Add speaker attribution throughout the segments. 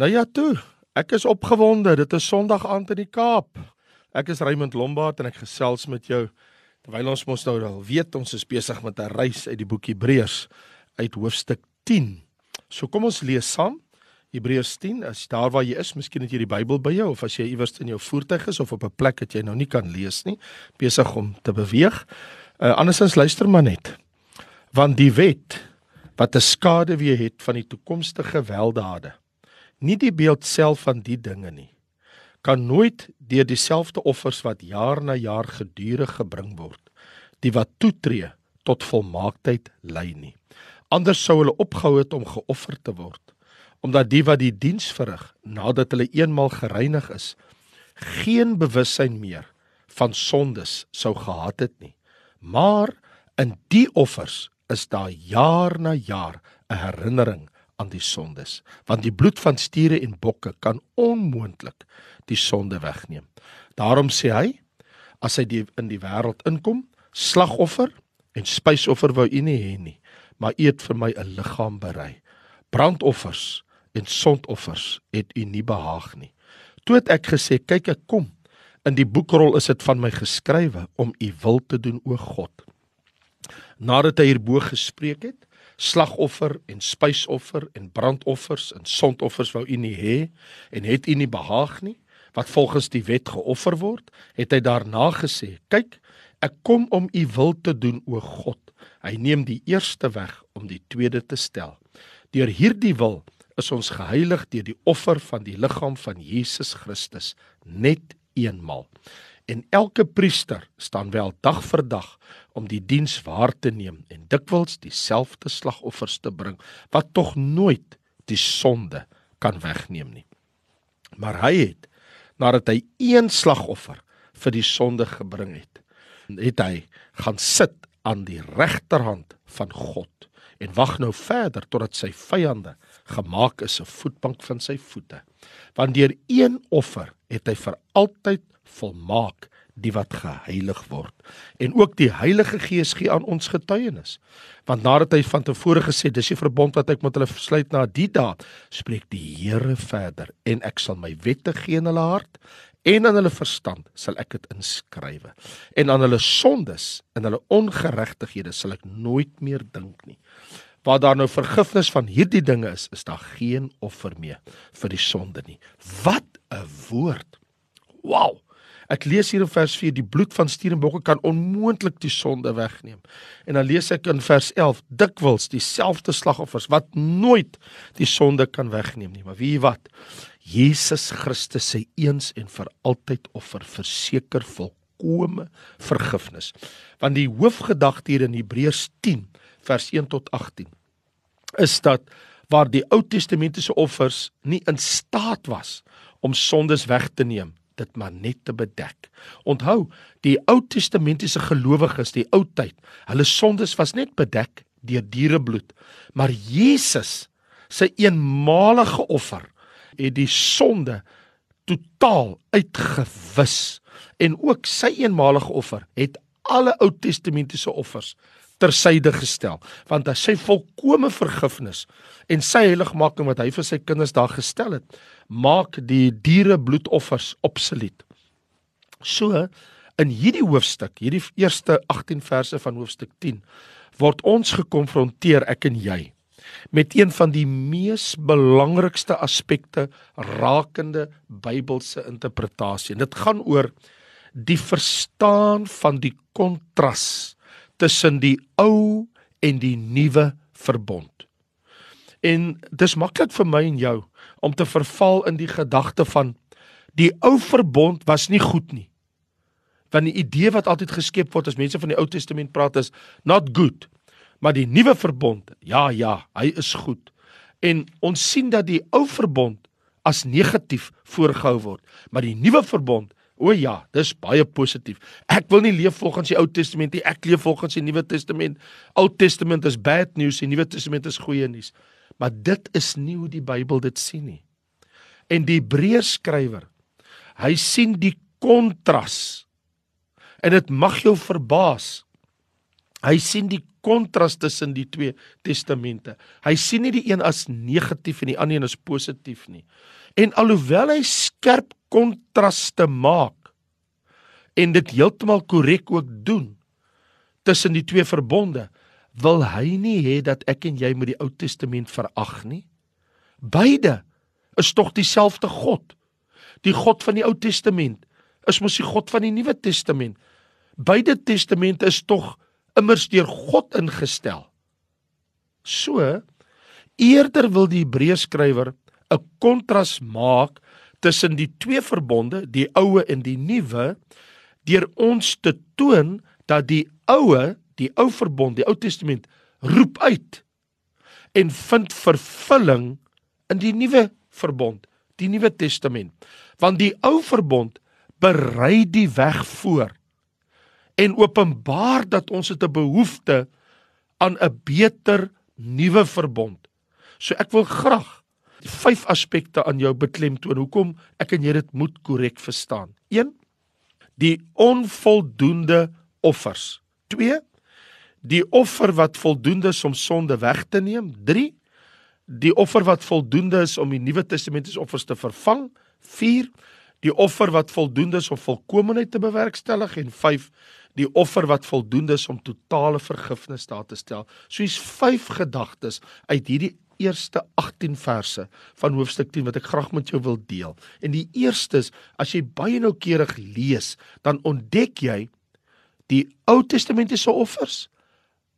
Speaker 1: Nou ja toe, ek is opgewonde. Dit is Sondag aand in die Kaap. Ek is Raymond Lombard en ek gesels met jou terwyl ons mos nou al weet ons is besig met 'n reis uit die boek Hebreërs uit hoofstuk 10. So kom ons lees saam. Hebreërs 10, as daar waar jy is, miskien het jy die Bybel by jou of as jy iewers in jou voertuig is of op 'n plek wat jy nou nie kan lees nie, besig om te beweeg. Uh, andersins luister maar net. Want die wet wat 'n skade weer het van die toekomstige weldade nie die beeld self van die dinge nie kan nooit deur dieselfde offers wat jaar na jaar gedurig gebring word die wat toetree tot volmaaktheid lei nie. Anders sou hulle opgehou het om geoffer te word omdat die wat die diens verrig nadat hulle eenmal gereinig is geen bewussyn meer van sondes sou gehad het nie. Maar in die offers is daar jaar na jaar 'n herinnering aan die sondes want die bloed van stiere en bokke kan onmoontlik die sonde wegneem. Daarom sê hy as hy die, in die wêreld inkom, slagoffer en spysoffer wou u nie hê nie, maar u het vir my 'n liggaam berei. Brandoffers en sondoffers het u nie behaag nie. Toe het ek gesê, kyk ek kom. In die boekrol is dit van my geskrywe om u wil te doen o God. Nadat hy hierbo gespreek het, slagoffer en spysoffer en brandoffers en sondoffers wou u nie hê en het u nie behaag nie. Wat volgens die wet geoffer word het hy daarna gesê kyk ek kom om u wil te doen o God. Hy neem die eerste weg om die tweede te stel. Deur hierdie wil is ons geheilig deur die offer van die liggaam van Jesus Christus net eenmal en elke priester staan wel dag vir dag om die diens waar te neem en dikwels dieselfde slagoffers te bring wat tog nooit die sonde kan wegneem nie. Maar hy het nadat hy een slagoffer vir die sonde gebring het, het hy gaan sit aan die regterhand van God en wag nou verder totdat sy vyande gemaak is 'n voetbank van sy voete. Want deur een offer het hy vir altyd volmaak die wat geheilig word. En ook die Heilige Gees gee aan ons getuienis. Want nadat hy van tevore gesê dis die verbond wat ek met hulle sluit na die daad, spreek die Here verder en ek sal my wette gee in hulle hart en aan hulle verstand sal ek dit inskrywe. En aan hulle sondes en hulle ongeregtighede sal ek nooit meer dink nie. Waar daar nou vergifnis van hierdie dinge is, is daar geen offer meer vir die sonde nie. Wat 'n woord. Wow. Ek lees hier in vers 4 die bloed van stier en bokke kan onmoontlik die sonde wegneem. En dan lees ek in vers 11 dikwels dieselfde slagoffers wat nooit die sonde kan wegneem nie. Maar wie wat? Jesus Christus se eens en vir altyd offer verseker volkome vergifnis. Want die hoofgedagte hier in Hebreërs 10 vers 1 tot 18 is dat waar die Ou Testamentiese offers nie in staat was om sondes weg te neem dit maar net te bedek. Onthou, die Ou Testamentiese gelowiges, die ou tyd, hulle sondes was net bedek deur dierebloed. Maar Jesus se eenmalige offer het die sonde totaal uitgewis en ook sy eenmalige offer het alle Ou Testamentiese offers tersyde gestel want hy sy volkomme vergifnis en sy heiligmaking wat hy vir sy kinders daar gestel het maak die diere bloedoffers obsolet so in hierdie hoofstuk hierdie eerste 18 verse van hoofstuk 10 word ons gekonfronteer ek en jy met een van die mees belangrikste aspekte rakende Bybelse interpretasie dit gaan oor die verstaan van die kontras tussen die ou en die nuwe verbond. En dis maklik vir my en jou om te verval in die gedagte van die ou verbond was nie goed nie. Want die idee wat altyd geskep word as mense van die Ou Testament praat is not good. Maar die nuwe verbond, ja ja, hy is goed. En ons sien dat die ou verbond as negatief voorgehou word, maar die nuwe verbond O ja, dis baie positief. Ek wil nie leef volgens die Ou Testament nie, ek leef volgens die Nuwe Testament. Ou Testament is bad news, die Nuwe Testament is goeie nuus. Maar dit is nie hoe die Bybel dit sien nie. En die Hebreërs skrywer, hy sien die kontras. En dit mag jou verbaas Hy sien die kontras tussen die twee testamente. Hy sien nie die een as negatief en die ander een as positief nie. En alhoewel hy skerp kontraste maak en dit heeltemal korrek ook doen tussen die twee verbonde, wil hy nie hê dat ek en jy moet die Ou Testament verag nie. Beide is tog dieselfde God. Die God van die Ou Testament is mos die God van die Nuwe Testament. Beide testamente is tog immers deur God ingestel. So eerder wil die Hebreërskrywer 'n kontras maak tussen die twee verbonde, die ou en die nuwe, deur ons te toon dat die ou, die ou verbond, die Ou Testament roep uit en vind vervulling in die nuwe verbond, die Nuwe Testament. Want die ou verbond berei die weg voor en openbaar dat ons het 'n behoefte aan 'n beter nuwe verbond. So ek wil graag vyf aspekte aan jou beklemtoon hoekom ek en jy dit moet korrek verstaan. 1. Die onvoldoende offers. 2. Die offer wat voldoende is om sonde weg te neem. 3. Die offer wat voldoende is om die Nuwe Testamentiese offers te vervang. 4. Die offer wat voldoende is om volkomeenheid te bewerkstellig en die offer wat voldoende is om totale vergifnis daar te stel. So hier's vyf gedagtes uit hierdie eerste 18 verse van hoofstuk 10 wat ek graag met jou wil deel. En die eerste is as jy baie noukeurig lees, dan ontdek jy die Ou Testamentiese offers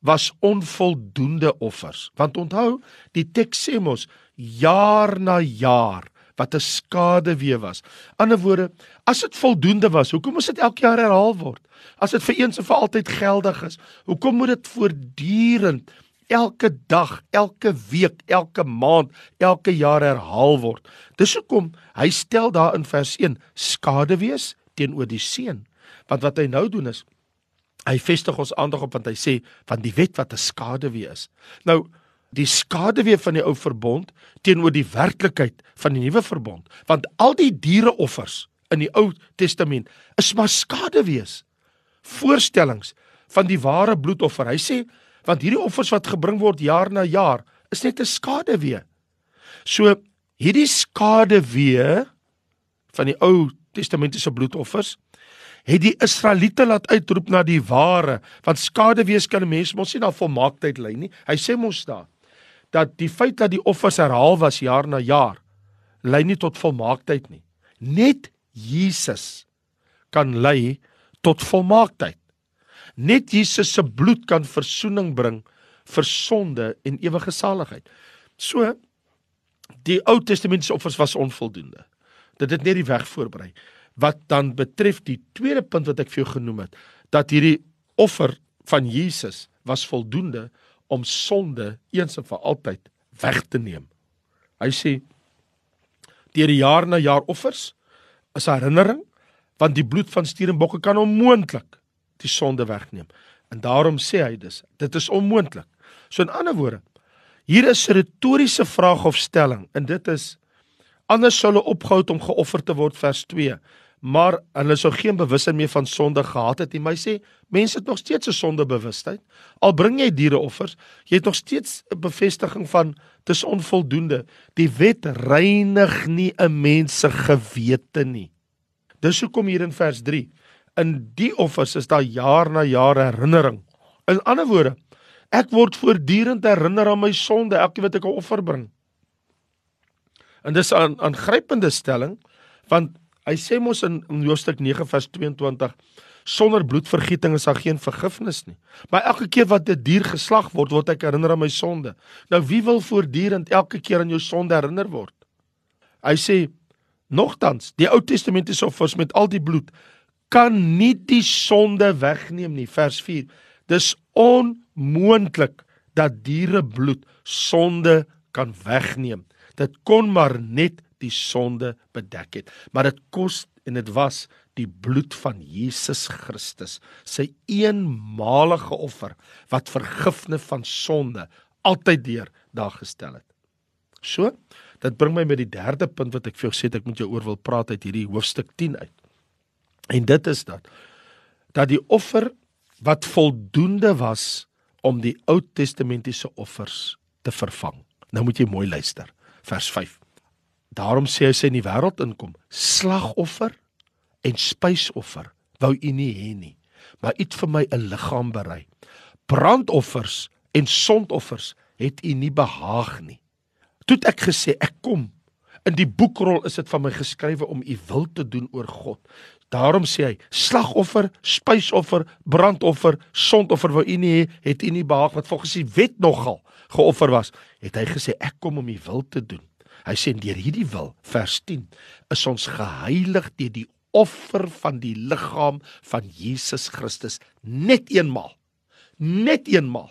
Speaker 1: was onvoldoende offers. Want onthou, die teks sê mos jaar na jaar wat 'n skade weer was. Ander woorde, as dit voldoende was, hoekom moet dit elke jaar herhaal word? As dit vir eens en vir altyd geldig is, hoekom moet dit voortdurend elke dag, elke week, elke maand, elke jaar herhaal word? Dis hoekom hy stel daar in vers 1 skade wees teenoor die seun. Want wat hy nou doen is hy vestig ons aandag op want hy sê van die wet wat 'n skade wees. Nou die skaduwee van die ou verbond teenoor die werklikheid van die nuwe verbond want al die diereoffers in die ou testament is maar skaduwees voorstellings van die ware bloedoffer hy sê want hierdie offers wat gebring word jaar na jaar is net 'n skaduwee so hierdie skaduwee van die ou testamentiese bloedoffers het die Israeliete laat uitroep na die ware want skaduwees kan 'n mens mos nie na volmaaktheid lei nie hy sê mos daar dat die feit dat die offers herhaal was jaar na jaar lei nie tot volmaaktheid nie. Net Jesus kan lei tot volmaaktheid. Net Jesus se bloed kan verzoening bring vir sonde en ewige saligheid. So die Ou Testamentiese offers was onvoldoende. Dit het net die weg voorberei. Wat dan betref die tweede punt wat ek vir jou genoem het, dat hierdie offer van Jesus was voldoende om sonde eens en vir altyd weg te neem. Hy sê deur die jaar na jaar offers is herinnering want die bloed van stier en bokke kan onmoontlik die sonde wegneem. En daarom sê hy dus, dit is onmoontlik. So in ander woorde, hier is 'n retoriese vraag of stelling en dit is anders sou hulle opgehou om geoffer te word vers 2 maar hulle sou geen bewussin meer van sonde gehad het nie. My sê, mense het nog steeds 'n sondebewustheid. Al bring jy diereoffers, jy het nog steeds 'n bevestiging van dis onvoldoende. Die wet reinig nie 'n mens se gewete nie. Dis hoekom hier in vers 3 in die offers is daar jaar na jaar herinnering. In ander woorde, ek word voortdurend herinner aan my sonde elke keer wat ek 'n offer bring. En dis 'n aangrypende stelling want Hy sê mos in, in Hoofstuk 9 vers 22 sonder bloedvergieting is daar geen vergifnis nie. Maar elke keer wat 'n die dier geslag word, word ek herinner aan my sonde. Nou wie wil voortdurend elke keer aan jou sonde herinner word? Hy sê nogtans, die Ou Testament is offers met al die bloed kan nie die sonde wegneem nie. Vers 4. Dis onmoontlik dat diere bloed sonde kan wegneem. Dit kon maar net die sonde bedek het. Maar dit kos en dit was die bloed van Jesus Christus, sy eenmalige offer wat vergifnis van sonde altyd deur daar gestel het. So, dit bring my met die derde punt wat ek vir jou sê ek moet jou oor wil praat uit hierdie hoofstuk 10 uit. En dit is dat dat die offer wat voldoende was om die Ou Testamentiese offers te vervang. Nou moet jy mooi luister. Vers 5. Daarom sê hy sy in die wêreld inkom, slagoffer en spysoffer wou u nie hê nie, maar u het vir my 'n liggaam berei. Brandoffers en sondoffers het u nie behaag nie. Toe ek gesê ek kom. In die boekrol is dit van my geskrywe om u wil te doen oor God. Daarom sê hy: slagoffer, spysoffer, brandoffer, sondoffer wou u nie hê, het u nie behaag wat volgens die wet nogal geoffer was. Het hy gesê ek kom om u wil te doen. Hy sê deur hierdie wil, vers 10, is ons geheilig deur die offer van die liggaam van Jesus Christus net eenmal. Net eenmal.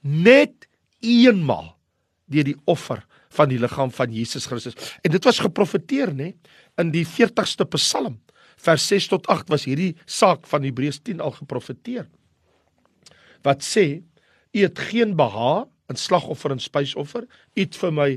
Speaker 1: Net eenmal deur die offer van die liggaam van Jesus Christus. En dit was geprofeteer, nê, in die 40ste Psalm vers 6 tot 8 was hierdie saak van Hebreërs 10 al geprofeteer. Wat sê: U het geen beha in slagoffer en spysoffer, u het vir my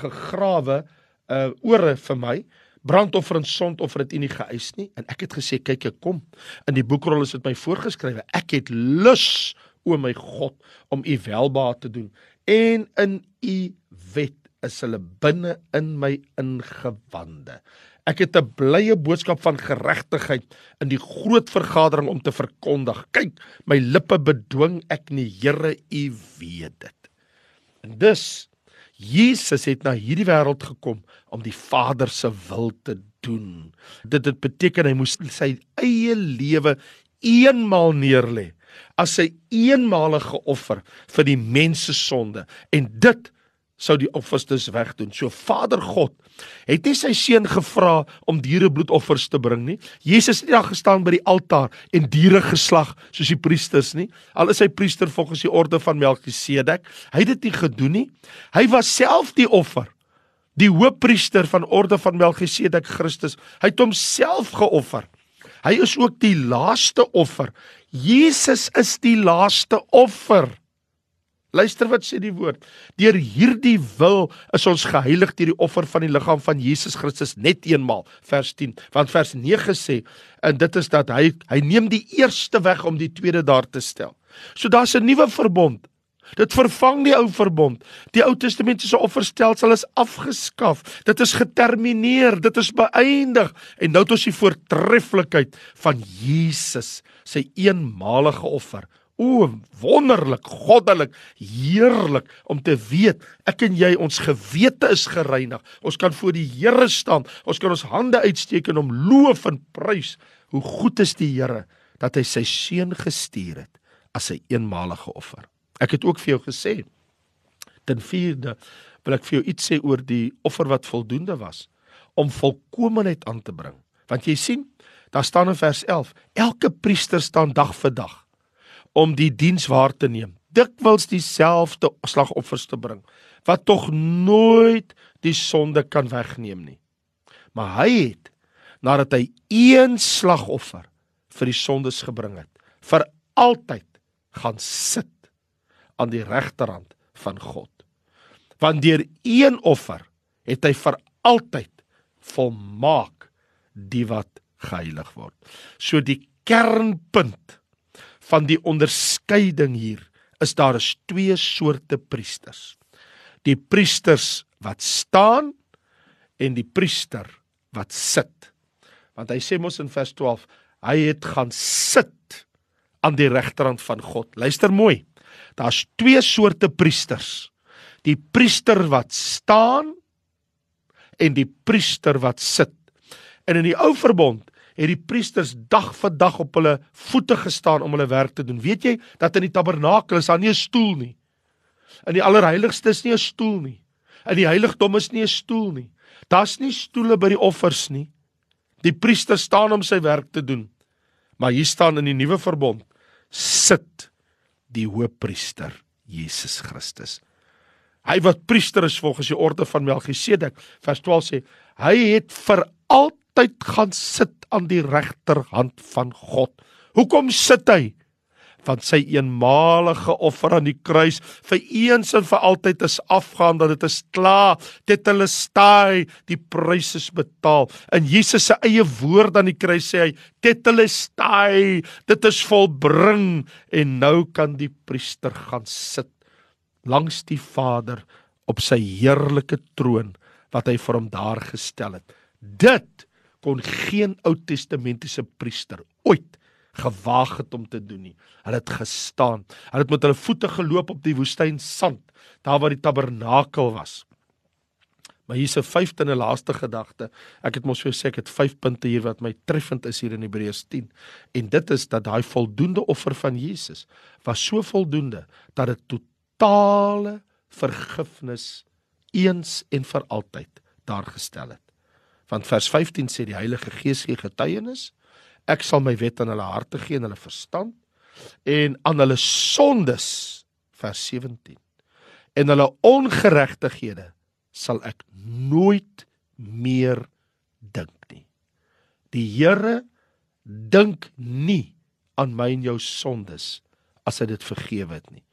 Speaker 1: gegrawe uh ore vir my. Brandoffer en sondoffer het u nie geëis nie. En ek het gesê kyk ek kom. In die boekrol is dit my voorgeskrywe. Ek het lus o my God om u welbehae te doen en in u wet is hulle binne in my ingewande Ek het 'n blye boodskap van geregtigheid in die groot vergadering om te verkondig. Kyk, my lippe bedwing ek nie, Here, U weet dit. En dus Jesus het na hierdie wêreld gekom om die Vader se wil te doen. Dit dit beteken hy moes sy eie lewe eenmaal neerlê as sy eenmalige offer vir die mens se sonde en dit sou die offers dus wegdoen. So Vader God het nie sy seun gevra om dierebloedoffers te bring nie. Jesus het nie daar gestaan by die altaar en diere geslag soos die priesters nie. Al is hy priester volgens die orde van Melchisedek, hy het dit nie gedoen nie. Hy was self die offer. Die hoofpriester van orde van Melchisedek Christus. Hy het homself geoffer. Hy is ook die laaste offer. Jesus is die laaste offer. Luister wat sê die woord. Deur hierdie wil is ons geheilig deur die offer van die liggaam van Jesus Christus net eenmaal. Vers 10. Want vers 9 sê en dit is dat hy hy neem die eerste weg om die tweede daar te stel. So daar's 'n nuwe verbond. Dit vervang die ou verbond. Die Ou Testamentiese offerstelsel is afgeskaf. Dit is getermineer, dit is beëindig en nou het ons die voortreffelikheid van Jesus, sy eenmalige offer O, wonderlik, goddelik, heerlik om te weet ek en jy ons gewete is gereinig. Ons kan voor die Here staan. Ons kan ons hande uitsteek en hom loof en prys. Hoe goed is die Here dat hy sy seun gestuur het as 'n eenmalige offer. Ek het ook vir jou gesê ten vierde wil ek vir jou iets sê oor die offer wat voldoende was om volkomeenheid aan te bring. Want jy sien, daar staan in vers 11, elke priester staan dag vir dag om die diens waar te neem. Dikwels dieselfde slagoffers te bring wat tog nooit die sonde kan wegneem nie. Maar hy het nadat hy een slagoffer vir die sondes gebring het, vir altyd gaan sit aan die regterhand van God. Want deur een offer het hy vir altyd volmaak die wat geheilig word. So die kernpunt van die onderskeiding hier is daar is twee soorte priesters. Die priesters wat staan en die priester wat sit. Want hy sê mos in vers 12, hy het gaan sit aan die regterhand van God. Luister mooi. Daar's twee soorte priesters. Die priester wat staan en die priester wat sit. En in die ou verbond het die priesters dag vir dag op hulle voete gestaan om hulle werk te doen. Weet jy dat in die tabernakel is daar nie 'n stoel nie. In die allerheiligste is nie 'n stoel nie. In die heiligdom is nie 'n stoel nie. Daar's nie stoele by die offers nie. Die priester staan om sy werk te doen. Maar hier staan in die nuwe verbond sit die hoëpriester Jesus Christus. Hy wat priester is volgens die orde van Melchisedek, vers 12 sê, hy het vir altyd altyd gaan sit aan die regterhand van God. Hoekom sit hy? van sy eenmalige offer aan die kruis vir eens en vir altyd is afgaan dat dit is klaar. Dit hulle staai. Die prys is betaal. In Jesus se eie woord aan die kruis sê hy dit hulle staai. Dit is volbring. En nou kan die priester gaan sit langs die Vader op sy heerlike troon wat hy vir hom daar gestel het. Dit kon geen Ou Testamentiese priester ooit gewaag het om te doen nie. Hulle het gestaan. Hulle het met hulle voete geloop op die woestyn sand, daar waar die tabernakel was. Maar hier's 'n vyfde en 'n laaste gedagte. Ek het mos vir sê ek het 5 punte hier wat my treffend is hier in Hebreërs 10. En dit is dat daai voldoende offer van Jesus was so voldoende dat dit totale vergifnis eens en vir altyd daar gestel het. Want vers 15 sê die Heilige Gees gee getuienis Ek sal my wet aan hulle harte gee en hulle verstand en aan hulle sondes vers 17 en hulle ongeregtighede sal ek nooit meer dink nie. Die Here dink nie aan my en jou sondes as hy dit vergewe het nie.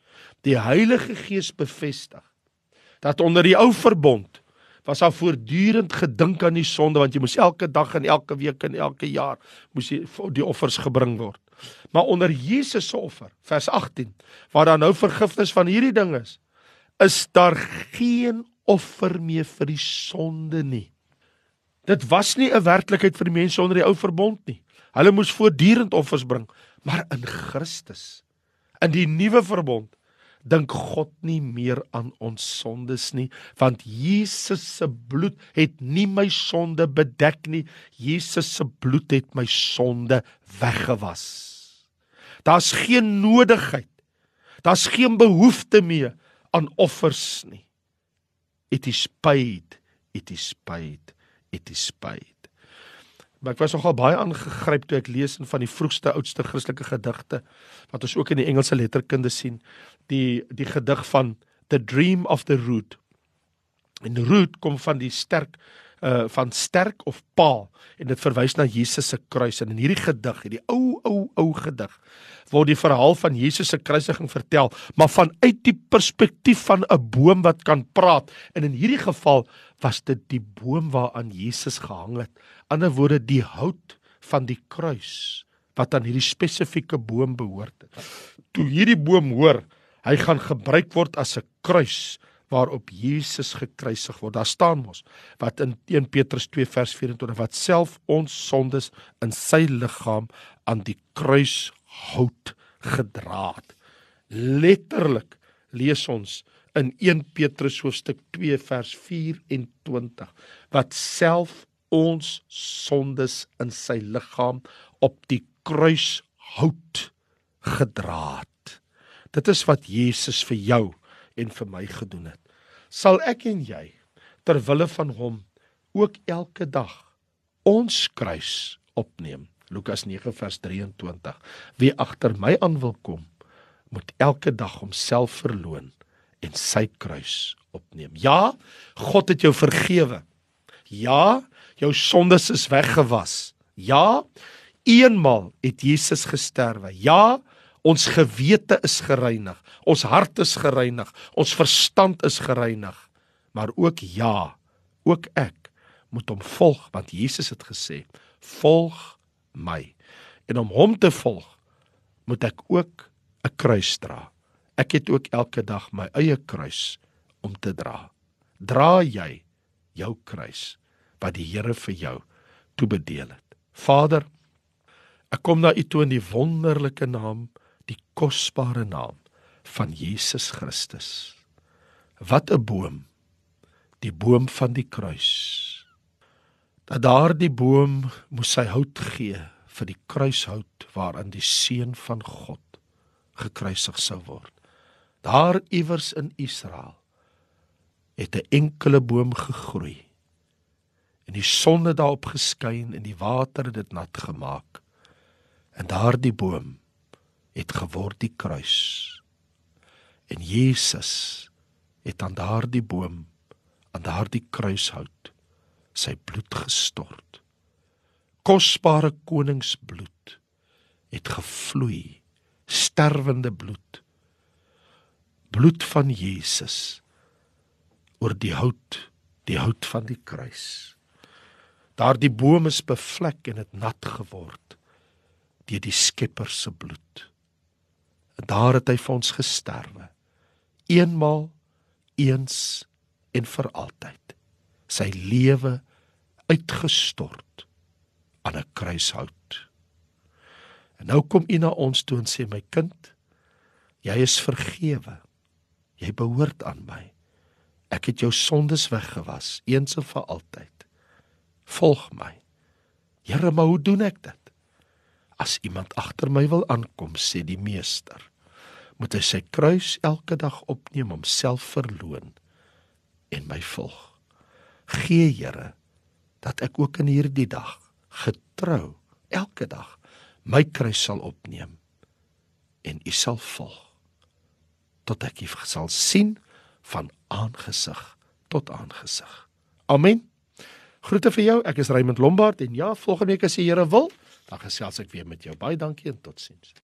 Speaker 1: Die Heilige Gees bevestig dat onder die ou verbond was daar voortdurend gedink aan die sonde want jy moes elke dag en elke week en elke jaar moes jy die offers gebring word. Maar onder Jesus se offer, vers 18, waar daar nou vergifnis van hierdie ding is, is daar geen offer meer vir die sonde nie. Dit was nie 'n werklikheid vir die mense onder die ou verbond nie. Hulle moes voortdurend offers bring, maar in Christus, in die nuwe verbond, dink God nie meer aan ons sondes nie want Jesus se bloed het nie my sonde bedek nie. Jesus se bloed het my sonde weggewas. Daar's geen nodigheid daar's geen behoefte meer aan offers nie. It is paid it is paid it is paid Maar ek was nogal baie aangegryp toe ek lees in van die vroegste oudste Christelike gedigte wat ons ook in die Engelse letterkunde sien die die gedig van The Dream of the Root. En root kom van die sterk uh van sterk of paal en dit verwys na Jesus se kruis en in hierdie gedig, hierdie ou ou ou gedig word die verhaal van Jesus se kruisiging vertel, maar vanuit die perspektief van 'n boom wat kan praat. En in hierdie geval was dit die boom waaraan Jesus gehang het. Ander woorde die hout van die kruis wat aan hierdie spesifieke boom behoort het. Toe hierdie boom hoor, hy gaan gebruik word as 'n kruis waarop Jesus gekruisig word. Daar staan mos wat in 1 Petrus 2 vers 24 wat self ons sondes in sy liggaam aan die kruis hout gedra het. Letterlik lees ons in 1 Petrus hoofstuk 2 vers 24 wat self ons sondes in sy liggaam op die kruis hout gedra het. Dit is wat Jesus vir jou en vir my gedoen het. Sal ek en jy ter wille van hom ook elke dag ons kruis opneem. Lukas 9 vers 23. Wie agter my aan wil kom, moet elke dag homself verloon en sy kruis opneem. Ja, God het jou vergewe. Ja, jou sondes is weggewas. Ja, eenmal het Jesus gesterwe. Ja, Ons gewete is gereinig. Ons hart is gereinig. Ons verstand is gereinig. Maar ook ja, ook ek moet hom volg want Jesus het gesê, "Volg my." En om hom te volg, moet ek ook 'n kruis dra. Ek het ook elke dag my eie kruis om te dra. Dra jy jou kruis wat die Here vir jou toebedeel het. Vader, ek kom na U toe in die wonderlike naam die kosbare naam van Jesus Christus. Wat 'n boom. Die boom van die kruis. Dat daardie boom moes sy hout gee vir die kruishout waaraan die seun van God gekruisig sou word. Daar iewers in Israel het 'n enkele boom gegroei en die son het daarop geskyn en die water het dit nat gemaak. En daardie boom het geword die kruis. En Jesus het aan daardie boom, aan daardie kruishout sy bloed gestort. Kosbare koningsbloed het gevloei sterwende bloed. Bloed van Jesus oor die hout, die hout van die kruis. Daardie boom is bevlek en dit nat geword deur die Skepper se bloed. En daar het hy vir ons gesterwe. Eenmaal, eens en vir altyd. Sy lewe uitgestort aan 'n kruishout. En nou kom U na ons toe en sê my kind, jy is vergewe. Jy behoort aan my. Ek het jou sondes weggewas eens en vir altyd. Volg my. Here, maar hoe doen ek dit? As iemand agter my wil aankom, sê die meester, moet hy sy kruis elke dag opneem om self verloon en my volg. Gee Here dat ek ook in hierdie dag getrou elke dag my kruis sal opneem en u sal volg tot ek u sal sien van aangesig tot aangesig. Amen. Groete vir jou. Ek is Raymond Lombard en ja, volgende week as die Here wil, dan gesels ek weer met jou. Baie dankie en totsiens.